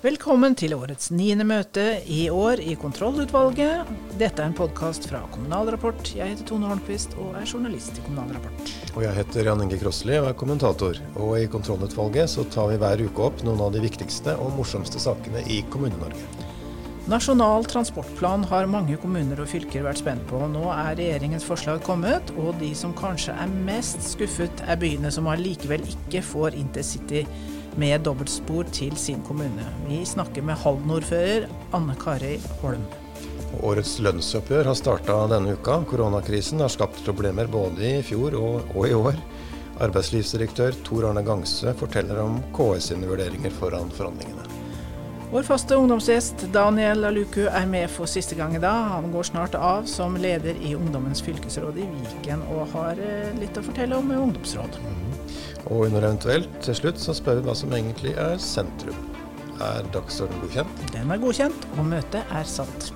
Velkommen til årets niende møte i år i kontrollutvalget. Dette er en podkast fra Kommunal Rapport. Jeg heter Tone Holmquist og er journalist i Kommunal Rapport. Og jeg heter Jan Inge Krossli og er kommentator. Og i kontrollutvalget så tar vi hver uke opp noen av de viktigste og morsomste sakene i Kommune-Norge. Nasjonal transportplan har mange kommuner og fylker vært spent på. Nå er regjeringens forslag kommet, og de som kanskje er mest skuffet, er byene som allikevel ikke får intercity med dobbeltspor til sin kommune. Vi snakker med Halden-ordfører Anne Kari Holm. Årets lønnsoppgjør har starta denne uka. Koronakrisen har skapt problemer både i fjor og, og i år. Arbeidslivsdirektør Tor Arne Gangse forteller om KS sine vurderinger foran forhandlingene. Vår faste ungdomsgjest Daniel Aluku er med for siste gang i dag. Han går snart av som leder i Ungdommens fylkesråd i Viken, og har eh, litt å fortelle om ungdomsråd. Mm. Og under eventuelt til slutt så spør vi hva som egentlig er sentrum. Er dagsordenen godkjent? Den er godkjent, og møtet er satt.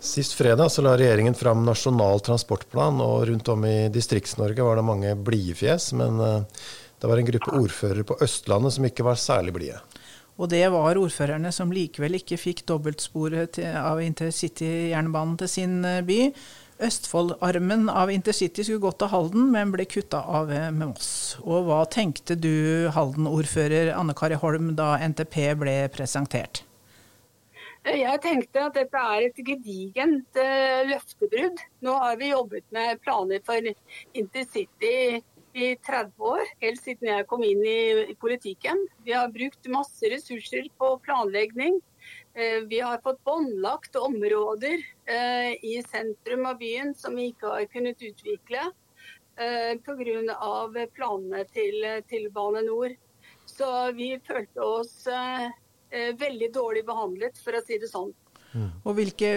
Sist fredag så la regjeringen fram Nasjonal transportplan, og rundt om i Distrikts-Norge var det mange blide fjes. Men eh, det var en gruppe ordførere på Østlandet som ikke var særlig blide. Og det var ordførerne som likevel ikke fikk dobbeltsporet av intercity-jernbanen til sin eh, by. Østfoldarmen av intercity skulle gått til Halden, men ble kutta av med Moss. Og hva tenkte du, Halden-ordfører Anne Kari Holm, da NTP ble presentert? Jeg tenkte at dette er et gedigent uh, løftebrudd. Nå har vi jobbet med planer for intercity i 30 år, helt siden jeg kom inn i, i politikken. Vi har brukt masse ressurser på planlegging. Eh, vi har fått båndlagt områder eh, i sentrum av byen som vi ikke har kunnet utvikle eh, pga. planene til, til Bane Nor. Så vi følte oss veldig dårlig behandlet, for å si det sånn. Mm. Og Hvilke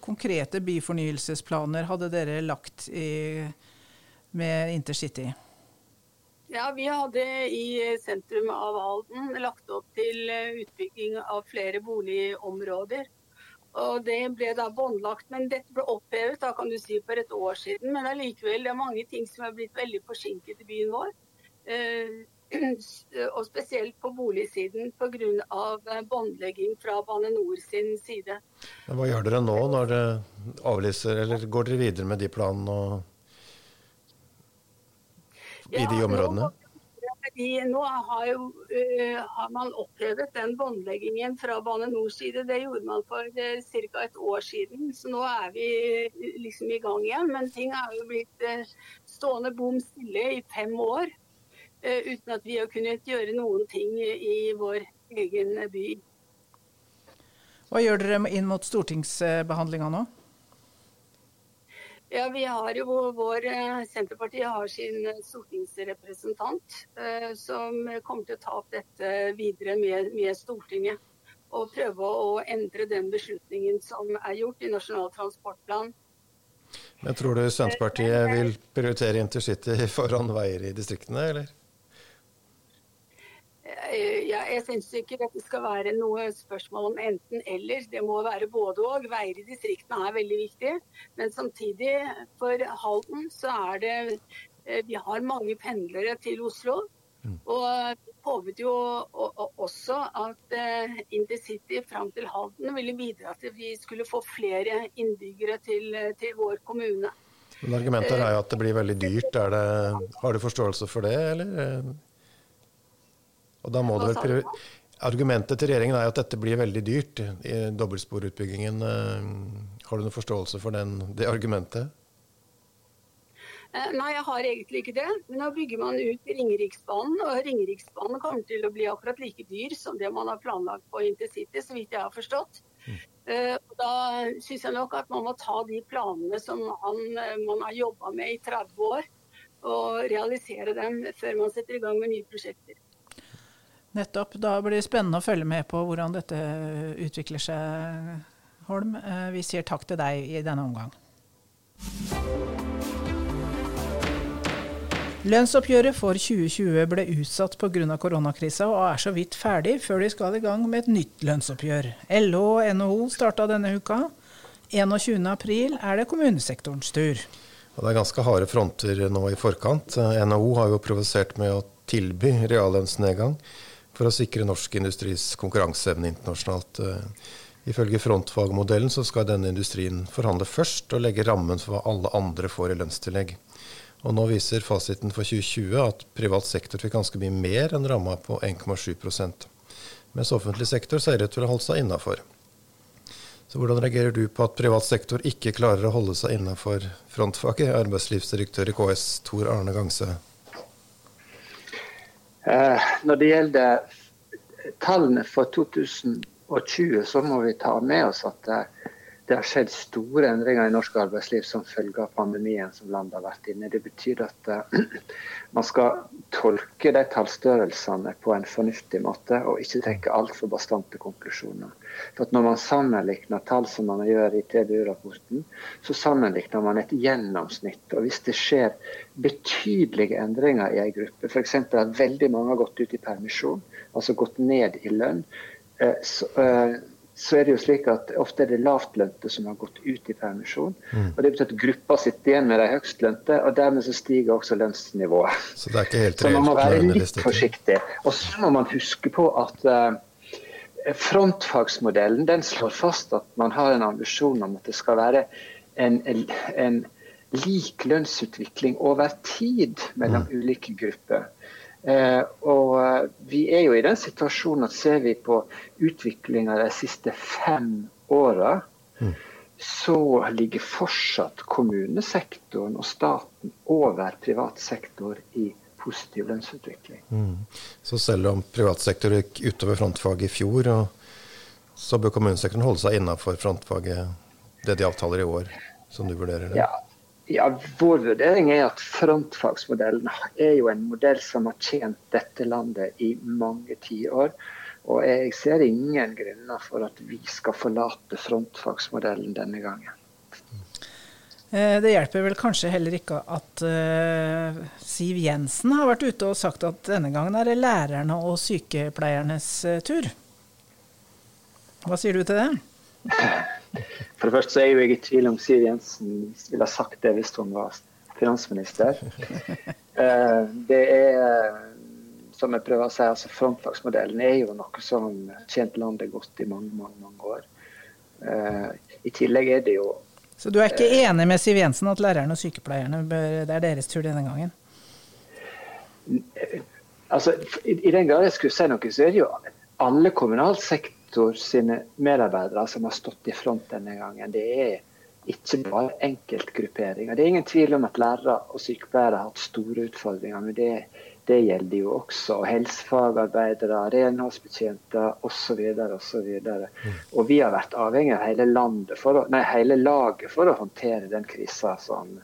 konkrete byfornyelsesplaner hadde dere lagt i, med intercity? Ja, Vi hadde i sentrum av Halden lagt opp til eh, utbygging av flere boligområder. Og Det ble da båndlagt, men dette ble opphevet da kan du si for et år siden. Men allikevel, det er mange ting som er blitt veldig forsinket i byen vår. Eh, og spesielt på boligsiden pga. Eh, båndlegging fra Bane Nor sin side. Hva gjør dere nå når dere avlyser, eller går dere videre med de planene? og i de områdene? Ja, nå har, jo, uh, har, man opphevet den båndleggingen fra Bane Nors side. Det gjorde man for uh, ca. et år siden. Så nå er vi uh, liksom i gang igjen. Men ting er jo blitt uh, stående bom stille i fem år. uten at vi har kunnet gjøre noen ting i vår egen by. Hva gjør dere inn mot stortingsbehandlinga nå? Ja, vi har jo vår eh, Senterpartiet har sin eh, stortingsrepresentant eh, som kommer til å ta opp dette videre med, med, Stortinget. Og prøve å endre den beslutningen som er gjort i Nasjonal transportplan. Men Tror du Senterpartiet vil prioritere intercity foran veier i distriktene, eller? Eh, ja, jeg syns ikke dette skal være noe spørsmål om enten-eller. Det må være både og. Veier i distriktene er veldig viktig. Men samtidig, for Halden, så er det eh, Vi har mange pendlere til Oslo. Mm. Og vi håpet jo også at eh, InterCity fram til Halden ville bidra til at vi skulle få flere innbyggere til, til vår kommune. Men Argumentet er jo at det blir veldig dyrt. Det, har du forståelse for det, eller? Og da må det vel Argumentet til regjeringen er jo at dette blir veldig dyrt, i dobbeltsporutbyggingen. Eh, har du noen forståelse for den, det argumentet? Eh, nei, jeg har egentlig ikke det. Men nå bygger man ut Ringeriksbanen, og Ringeriksbanen kommer til å bli akkurat like dyr som det man har planlagt på Intercity, så vidt jeg har forstått. Mm. Uh, da syns jeg nok at man må ta de planene som han, man har jobba med i 30 år, og realisere dem før man setter i gang med nye prosjekter. Nettopp. Da blir det spennende å følge med på hvordan dette utvikler seg, Holm. Eh, vi sier takk til deg i denne omgang. Lønnsoppgjøret for 2020 ble utsatt pga. koronakrisa og er så vidt ferdig før de skal i gang med et nytt lønnsoppgjør. LO og NHO starta denne uka. 21.4 er det kommunesektorens tur. Og det er ganske harde fronter nå i forkant. NHO har jo provosert med å tilby reallønnsnedgang. For å sikre norsk industris konkurranseevne internasjonalt. Ifølge frontfagmodellen så skal denne industrien forhandle først og legge rammen for hva alle andre får i lønnstillegg. Og nå viser fasiten for 2020 at privat sektor fikk ganske mye mer enn ramma på 1,7% mens offentlig sektor ser ut til å holde seg innafor. Så hvordan reagerer du på at privat sektor ikke klarer å holde seg innafor frontfaget, arbeidslivsdirektør i KS Tor Arne Gangse? Eh, når det gjelder tallene for 2020, så må vi ta med oss at eh, det har skjedd store endringer i norsk arbeidsliv som følge av pandemien som landet har vært inne i. Det betyr at uh, man skal tolke de tallstørrelsene på en fornuftig måte, og ikke trekke altfor bastante konklusjoner. For at Når man sammenligner tall som man gjør i TBU-rapporten, så sammenligner man et gjennomsnitt. og Hvis det skjer betydelige endringer i en gruppe, f.eks. at veldig mange har gått ut i permisjon, altså gått ned i lønn, uh, så, uh, så er det jo slik at ofte er det lavtlønte som har gått ut i permisjon. Mm. og Det betyr at gruppa sitter igjen med de høgstlønte, og dermed så stiger også lønnsnivået. Så det er ikke helt Så man må være litt forsiktig. Og så må man huske på at uh, frontfagsmodellen den slår fast at man har en ambisjon om at det skal være en, en, en lik lønnsutvikling over tid mellom mm. ulike grupper. Eh, og eh, vi er jo i den situasjonen at ser vi på utviklinga de siste fem åra, mm. så ligger fortsatt kommunesektoren og staten over privat sektor i positiv lønnsutvikling. Mm. Så selv om privat sektor gikk utover frontfaget i fjor, så bør kommunesektoren holde seg innafor frontfaget, det de avtaler i år, som du vurderer det? Ja, ja, Vår vurdering er at frontfagsmodellen er jo en modell som har tjent dette landet i mange tiår. Og jeg ser ingen grunner for at vi skal forlate frontfagsmodellen denne gangen. Eh, det hjelper vel kanskje heller ikke at uh, Siv Jensen har vært ute og sagt at denne gangen er det lærerne og sykepleiernes uh, tur. Hva sier du til det? For det første så er jo jeg i tvil om Siv Jensen ville ha sagt det hvis hun var finansminister. Eh, det er, som jeg prøver å si, altså frontfagsmodellen er jo noe som har tjent landet godt i mange, mange, mange år. Eh, I tillegg er det jo Så du er ikke enig med Siv Jensen at lærerne og sykepleierne bør, det er deres tur denne gangen? Altså, i, i den grad jeg skulle si noe, så er det jo alle kommunalsektorer sektor sine medarbeidere som har stått i front denne gangen. Det er ikke bare enkeltgrupperinger. Det er ingen tvil om at lærere og sykepleiere har hatt store utfordringer. men det, det gjelder jo også helsefagarbeidere, renholdsbetjenter osv. osv. Mm. Og vi har vært avhengig av hele, å, nei, hele laget for å håndtere den krisa som,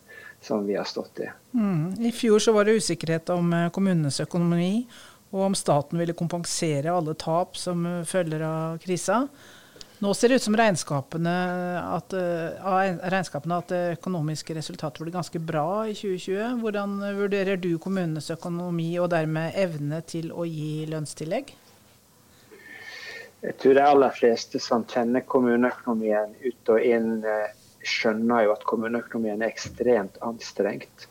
som, vi har stått i. Mm. I fjor så var det usikkerhet om eh, kommunenes økonomi og om staten ville kompensere alle tap som eh, følger av krisa. Nå ser det ut som regnskapene at, uh, regnskapene at det økonomiske resultatet ble ganske bra i 2020. Hvordan vurderer du kommunenes økonomi og dermed evne til å gi lønnstillegg? Jeg tror de aller fleste som kjenner kommuneøkonomien ut og inn, eh, skjønner jo at kommuneøkonomien er ekstremt anstrengt.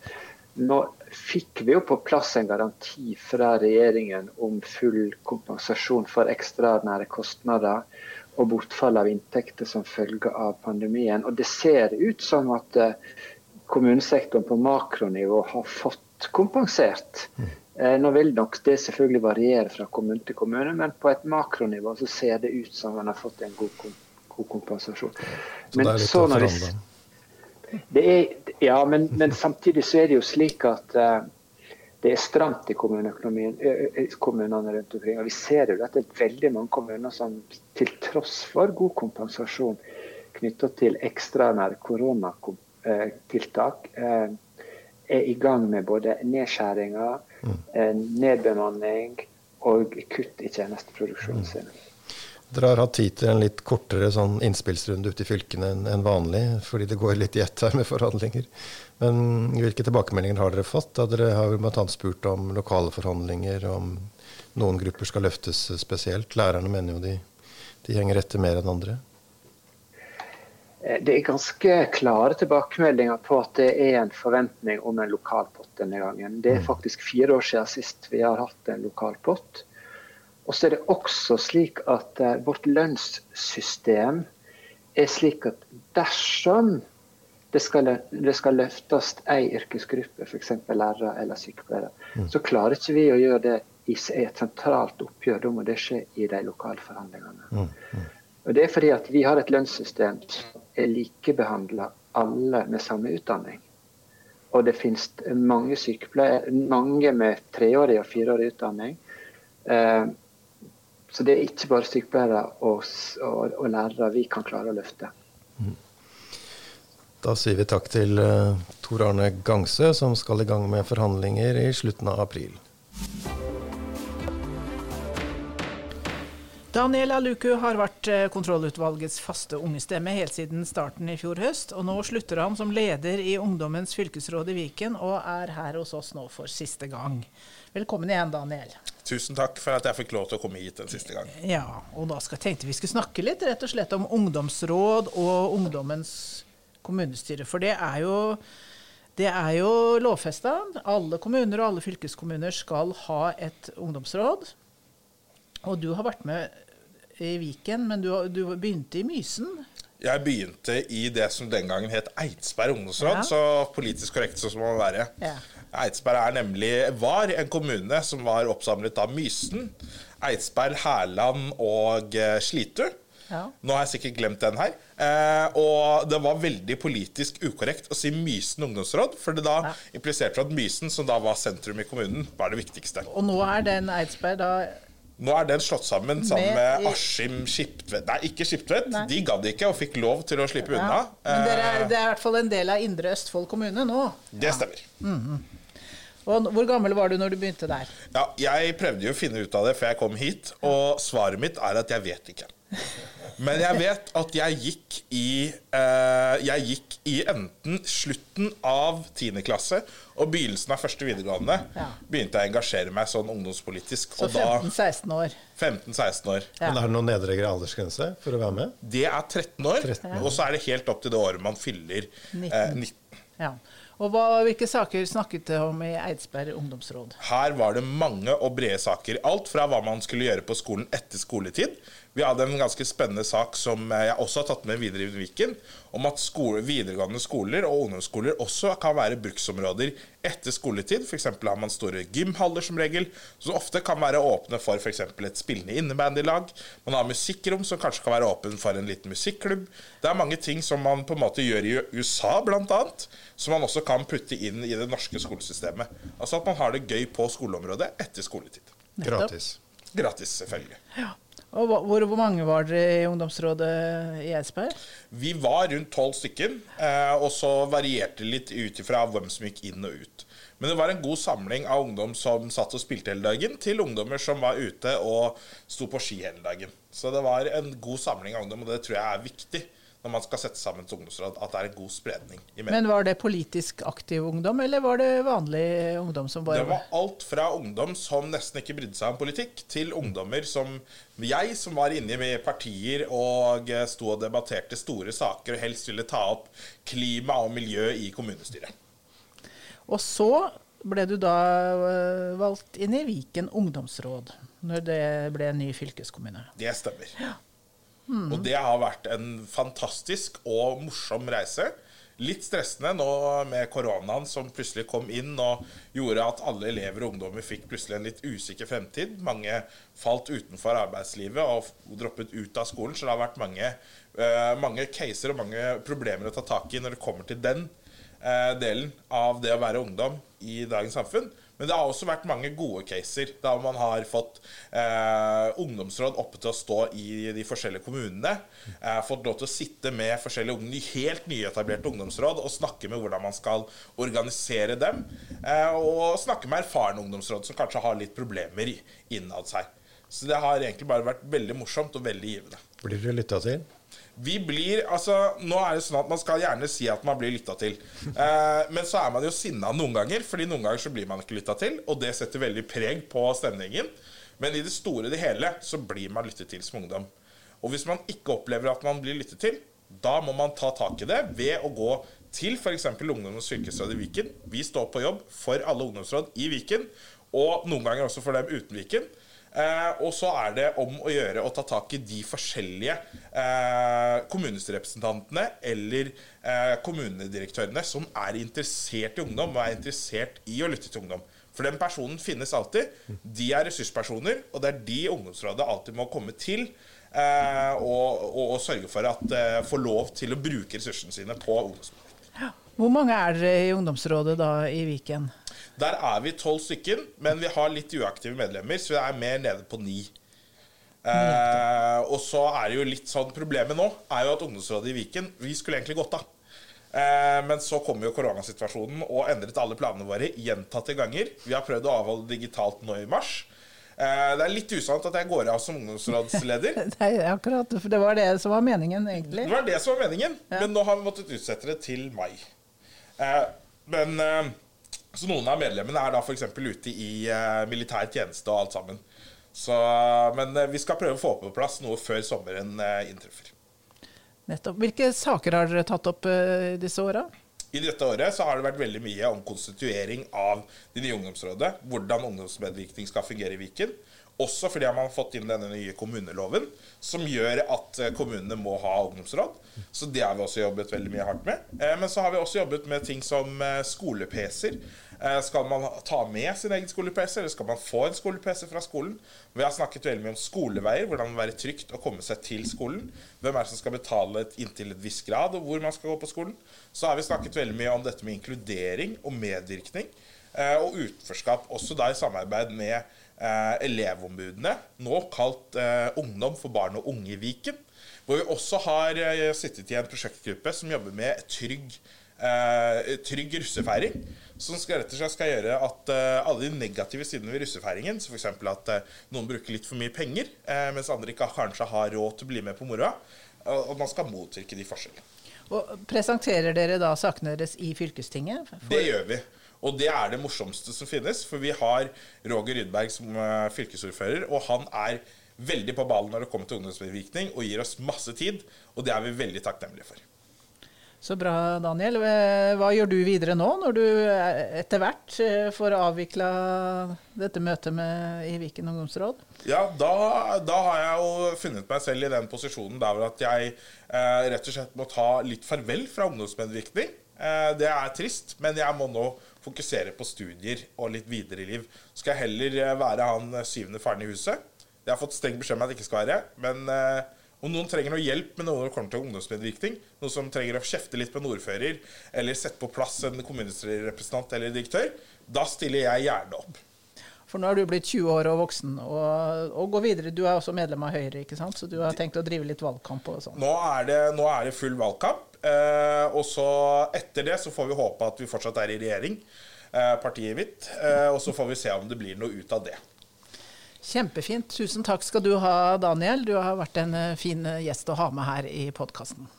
Nå fikk vi jo på plass en garanti fra regjeringen om full kompensasjon for ekstraordinære kostnader og bortfall av inntekter som følge av pandemien. Og det ser ut som at eh, kommunesektoren på makronivå har fått kompensert. Eh, nå vil nok det selvfølgelig variere fra kommune til kommune, men på et makronivå så ser det ut som man har fått en god, god kompensasjon. Så det er litt å forandre? Er, ja, men, men, samtidig så er det jo slik at uh, det er stramt i kommunene rundt omkring. Og vi ser jo at det er veldig mange kommuner som til tross for god kompensasjon knytta til ekstraordinære koronatiltak, uh, er i gang med både nedskjæringer, uh, nedbemanning og kutt i tjenesteproduksjonen mm. sin. Dere har hatt tid til en litt kortere sånn innspillsrunde ute i fylkene enn vanlig, fordi det går litt i ett her med forhandlinger. Men hvilke tilbakemeldinger har dere fått? Da dere har bl.a. spurt om lokale forhandlinger, om noen grupper skal løftes spesielt. Lærerne mener jo de, de henger etter mer enn andre. Eh, det er ganske klare tilbakemeldinger på at det er en forventning om en lokalpott denne gangen. Det er mm. faktisk fire år siden sist vi har hatt en lokal pott. Og så er det også slik at uh, vårt lønnssystem er slik at dersom det skal, det skal løftes ei yrkesgruppe, f.eks. lærere eller sykepleiere, mm. så klarer ikke vi å gjøre det i et sentralt oppgjør. Da må det skje i de lokale forhandlingene. Mm. Mm. Og Det er fordi at vi har et lønnssystem som er likebehandla alle med samme utdanning. Og det finnes mange sykepleiere, mange med treårig og fireårig utdanning. Eh, så det er ikke bare sykepleiere og, og, og lærere vi kan klare å løfte. Mm. Da sier vi takk til uh, Tor Arne Gangsø, som skal i gang med forhandlinger i slutten av april. Daniel Aluku har vært eh, kontrollutvalgets faste ungestemme helt siden starten i fjor høst, og nå slutter han som leder i Ungdommens fylkesråd i Viken, og er her hos oss nå for siste gang. Velkommen igjen, Daniel. Tusen takk for at jeg fikk lov til å komme hit den siste gang. Ja, og da skal, tenkte vi skulle snakke litt rett og slett om ungdomsråd og ungdommens kommunestyre. For det er jo, det jo lovfesta. Alle kommuner og alle fylkeskommuner skal ha et ungdomsråd. Og du har vært med i Viken, men du, du begynte i Mysen? Jeg begynte i det som den gangen het Eidsberg ungdomsråd, ja. så politisk korrekt som må være. Ja. Eidsberg er nemlig, var en kommune som var oppsamlet av Mysen, Eidsberg, Hærland og eh, Slitu. Ja. Nå har jeg sikkert glemt den her. Eh, og det var veldig politisk ukorrekt å si Mysen ungdomsråd, for det da ja. impliserte at Mysen, som da var sentrum i kommunen, var det viktigste. Og nå er den Eidsberg da nå er den slått sammen sammen med, med Askim Skiptvet Nei, ikke Skiptvet. Nei. De gadd ikke og fikk lov til å slippe ja. unna. Men er, eh, det er i hvert fall en del av Indre Østfold kommune nå? Det stemmer. Mm -hmm. Og Hvor gammel var du når du begynte der? Ja, Jeg prøvde jo å finne ut av det før jeg kom hit, og svaret mitt er at jeg vet ikke. Men jeg vet at jeg gikk i uh, Jeg gikk i enten slutten av 10. klasse og begynnelsen av første videregående. Ja. Begynte jeg å engasjere meg sånn ungdomspolitisk. Så 15-16 år. 15-16 år. Ja. Men Er det noen nedre aldersgrense for å være med? Det er 13 år. 13 år. Og så er det helt opp til det året man fyller 19. Eh, 19. Ja. Og hva, Hvilke saker snakket det om i Eidsberg ungdomsråd? Her var det mange og brede saker. Alt fra hva man skulle gjøre på skolen etter skoletid, vi hadde en ganske spennende sak som jeg også har tatt med videre i Viken, om at skole, videregående skoler og ungdomsskoler også kan være bruksområder etter skoletid. F.eks. har man store gymhaller som regel, som ofte kan være åpne for f.eks. et spillende innebandylag. Man har musikkrom som kanskje kan være åpen for en liten musikklubb. Det er mange ting som man på en måte gjør i USA, bl.a., som man også kan putte inn i det norske skolesystemet. Altså at man har det gøy på skoleområdet etter skoletid. Gratis. Gratis, selvfølgelig. Ja. Og hvor, hvor, mange var dere i ungdomsrådet i Eidsberg? Vi var rundt tolv stykker. Eh, og så varierte det litt ut ifra hvem som gikk inn og ut. Men det var en god samling av ungdom som satt og spilte hele dagen, til ungdommer som var ute og sto på ski hele dagen. Så det var en god samling av ungdom, og det tror jeg er viktig når man skal sette sammen et ungdomsråd, at det er en god spredning. Men var det politisk aktiv ungdom, eller var det vanlig ungdom som bare Det var alt fra ungdom som nesten ikke brydde seg om politikk, til ungdommer som jeg, som var inne med partier og sto og debatterte store saker og helst ville ta opp klima og miljø i kommunestyret. Og så ble du da eh, valgt inn i Viken ungdomsråd, når det ble en ny fylkeskommune. Det stemmer. Ja. Mm. Og det har vært en fantastisk og morsom reise. Litt stressende nå med koronaen som plutselig kom inn og gjorde at alle elever og ungdommer fikk plutselig en litt usikker fremtid. Mange falt utenfor arbeidslivet og droppet ut av skolen. Så det har vært mange, uh, mange caser og mange problemer å ta tak i når det kommer til den uh, delen av det å være ungdom i dagens samfunn. Men det har også vært mange gode caser der man har fått eh, ungdomsråd oppe til å stå i de forskjellige kommunene. Eh, fått lov til å sitte med forskjellige helt nyetablerte ungdomsråd og snakke med hvordan man skal organisere dem. Eh, og snakke med erfarne ungdomsråd som kanskje har litt problemer innad seg. Så det har egentlig bare vært veldig morsomt og veldig givende. Blir dere lytta til? Vi blir, altså, nå er det sånn at Man skal gjerne si at man blir lytta til. Eh, men så er man jo sinna noen ganger, Fordi noen ganger så blir man ikke lytta til. Og det setter veldig preg på stemningen. Men i det store og det hele så blir man lyttet til som ungdom. Og hvis man ikke opplever at man blir lyttet til, da må man ta tak i det ved å gå til f.eks. Ungdommens fylkesråd i Viken. Vi står på jobb for alle ungdomsråd i Viken, og noen ganger også for dem uten Viken. Eh, og så er det om å gjøre å ta tak i de forskjellige eh, kommunestyrerepresentantene eller eh, kommunedirektørene som er interessert i ungdom og er interessert i å lytte til ungdom. For den personen finnes alltid. De er ressurspersoner, og det er de ungdomsrådet alltid må komme til. Eh, og, og, og, sørge for at eh, får lov til å bruke ressursene sine på ungdomsrådet. Hvor mange er dere i ungdomsrådet da i Viken? Der er vi tolv stykken, men vi har litt uaktive medlemmer, så vi er mer nede på ni. Eh, og så er det jo litt sånn Problemet nå er jo at ungdomsrådet i Viken Vi skulle egentlig gått av. Eh, men så kom jo koronasituasjonen og endret alle planene våre gjentatte ganger. Vi har prøvd å avholde digitalt nå i mars. Eh, det er litt usant at jeg går av som ungdomsrådsleder. Nei, akkurat, for Det var det som var meningen, egentlig. Det var det som var meningen, ja. men nå har vi måttet utsette det til mai. Eh, men eh, så noen av medlemmene er da f.eks. ute i uh, militær tjeneste og alt sammen. Så, men uh, vi skal prøve å få på plass noe før sommeren uh, inntreffer. Nettopp. Hvilke saker har dere tatt opp disse åra? I dette året så har det vært veldig mye om konstituering av det nye ungdomsrådet. Hvordan ungdomsmedvirkning skal fungere i Viken. Også fordi man har fått inn denne nye kommuneloven, som gjør at eh, kommunene må ha ungdomsråd. Så det har vi også jobbet veldig mye hardt med. Eh, men så har vi også jobbet med ting som eh, skole-PC-er. Skal man ta med sin egen skole-PC, eller skal man få en skole-PC fra skolen? Vi har snakket veldig mye om skoleveier, hvordan det må være trygt å komme seg til skolen. Hvem er det som skal betale inntil et visst grad, og hvor man skal gå på skolen? Så har vi snakket veldig mye om dette med inkludering og medvirkning. Og utenforskap, også da i samarbeid med eh, elevombudene, nå kalt eh, Ungdom for barn og unge i Viken. Hvor vi også har eh, sittet i en prosjektgruppe som jobber med trygg, eh, trygg russefeiring. Som skal, rett og slett skal gjøre at eh, alle de negative sidene ved russefeiringen, som f.eks. at eh, noen bruker litt for mye penger, mens andre ikke kanskje har råd til å bli med på moroa, og man skal motvirke de forskjellene. Og Presenterer dere da sakene deres i fylkestinget? For... Det gjør vi. Og det er det morsomste som finnes, for vi har Roger Rydberg som uh, fylkesordfører, og han er veldig på ballen når det kommer til ungdomsmedvirkning, og gir oss masse tid, og det er vi veldig takknemlige for. Så bra, Daniel. Hva gjør du videre nå, når du etter hvert eh, får avvikla dette møtet med, i Viken ungdomsråd? Ja, da, da, har jeg jo funnet meg selv i den posisjonen der at jeg eh, rett og slett må ta litt farvel fra ungdomsmedvirkning. Eh, det er trist, men jeg må nå fokusere på studier og litt videre i liv. Skal jeg heller eh, være han eh, syvende faren i huset. Jeg har fått streng beskjed om at jeg ikke skal være. Men eh, om noen trenger noe hjelp med noe når det kommer til ungdomsmedvirkning, noen som trenger å kjefte litt på en ordfører, eller sette på plass en kommunestyrerepresentant eller direktør, da stiller jeg gjerne opp. For nå er du blitt 20 år og voksen og, og går videre. Du er også medlem av Høyre, ikke sant? så du har tenkt å drive litt valgkamp og sånn? Nå, nå, er det full valgkamp. Eh, og så etter det så får vi håpe at vi fortsatt er i regjering, eh, partiet mitt. Eh, og så får vi se om det blir noe ut av det. Kjempefint. Tusen takk skal du ha, Daniel. Du har vært en eh, fin eh, gjest å ha med her i podkasten.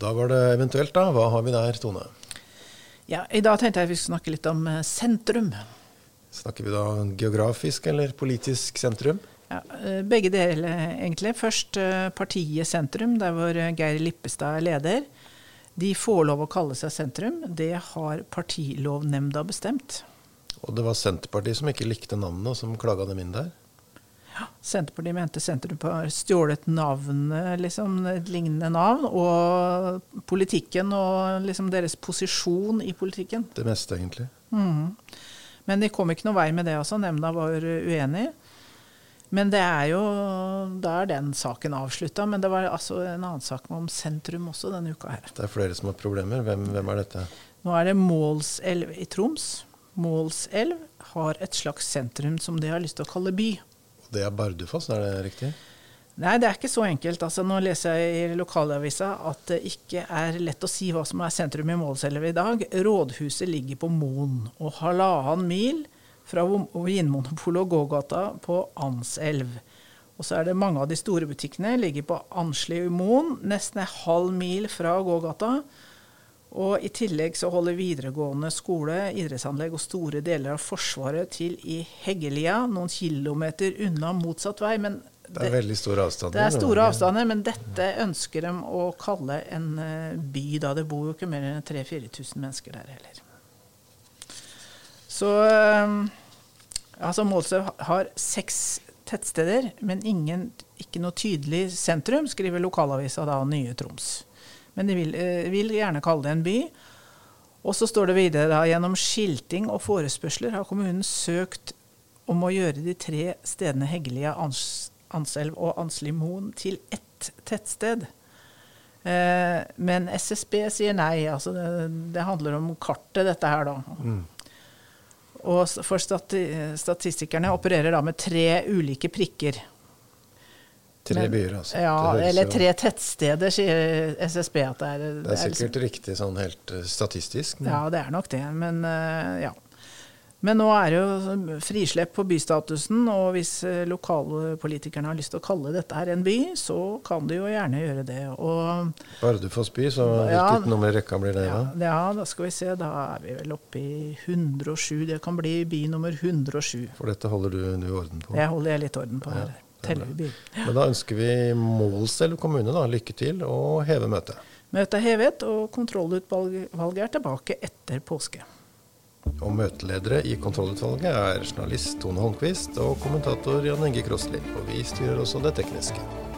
Da var det eventuelt, da. Hva har vi der, Tone? Ja, I dag tenkte jeg vi skulle snakke litt om eh, sentrum. Snakker vi da geografisk eller politisk sentrum? Ja, begge deler, egentlig. Først partiet Sentrum, der hvor Geir Lippestad er leder. De får lov å kalle seg sentrum. Det har partilovnemnda bestemt. Og det var Senterpartiet som ikke likte navnet, og som klaga dem inn der? Ja, Senterpartiet mente sentrum har stjålet navnet, liksom, et lignende navn, og politikken og liksom deres posisjon i politikken. Det meste, egentlig. Mm. Men de kom ikke noe vei med det også. Nemnda var uenig. Men det er jo Da er den saken avslutta. Men det var altså en annen sak om sentrum også denne uka her. Det er flere som har problemer. Hvem, hvem er dette? Nå er det Målselv i Troms. Målselv har et slags sentrum som de har lyst til å kalle by. Det er Bardufoss, er det riktig? Nei, det er ikke så enkelt. Altså, nå leser jeg i lokalavisa at det ikke er lett å si hva som er sentrum i Målselv i dag. Rådhuset ligger på Moen, og halvannen mil fra Vinmonopolet og gågata på Anselv. Og så er det mange av de store butikkene ligger på Ansli i Moen, nesten en halv mil fra gågata. Og i tillegg så holder videregående skole, idrettsanlegg og store deler av Forsvaret til i Heggelia, noen kilometer unna motsatt vei. Men det, det er veldig store avstander. Det er store avstander, men dette ønsker de å kalle en eh, by, da det bor jo ikke mer enn 3000-4000 mennesker der heller. Så eh, altså Målselv har seks tettsteder, men ingen, ikke noe tydelig sentrum, skriver lokalavisa da Nye Troms. Men de vil, eh, vil gjerne kalle det en by. Og så står det videre da, gjennom skilting og forespørsler har kommunen søkt om å gjøre de tre stedene Heggelia, Ans Anselv og Ansli-Moen til ett tettsted. Eh, men SSB sier nei. altså det, det, handler om kartet, dette her, da. Mm. Og for stati statistikerne opererer da med tre ulike prikker. Tre byer, altså. Ja, eller tre tettsteder, sier SSB at det er. Det er, det er sikkert liksom, riktig sånn helt uh, statistisk. Men. Ja, det er nok det. Men uh, ja. Men nå er det jo frislepp på bystatusen, og hvis eh, lokalpolitikerne har lyst til å kalle dette her en by, så kan de jo gjerne gjøre det. Og, Bardufoss by, så ja, hvilket nummer i rekka blir det da? Ja, da skal vi se. Da er vi vel oppe i 107. Det kan bli by nummer 107. For dette holder du nå orden på? Det holder jeg litt orden på. her. Ja, Men da ønsker vi Målselv kommune da, lykke til og heve møtet. Møtet er hevet, og kontrollutvalget er tilbake etter påske. Og møteledere i kontrollutvalget er journalist Tone Holmquist og kommentator Jan Inge Krosli. Og vi styrer også det tekniske.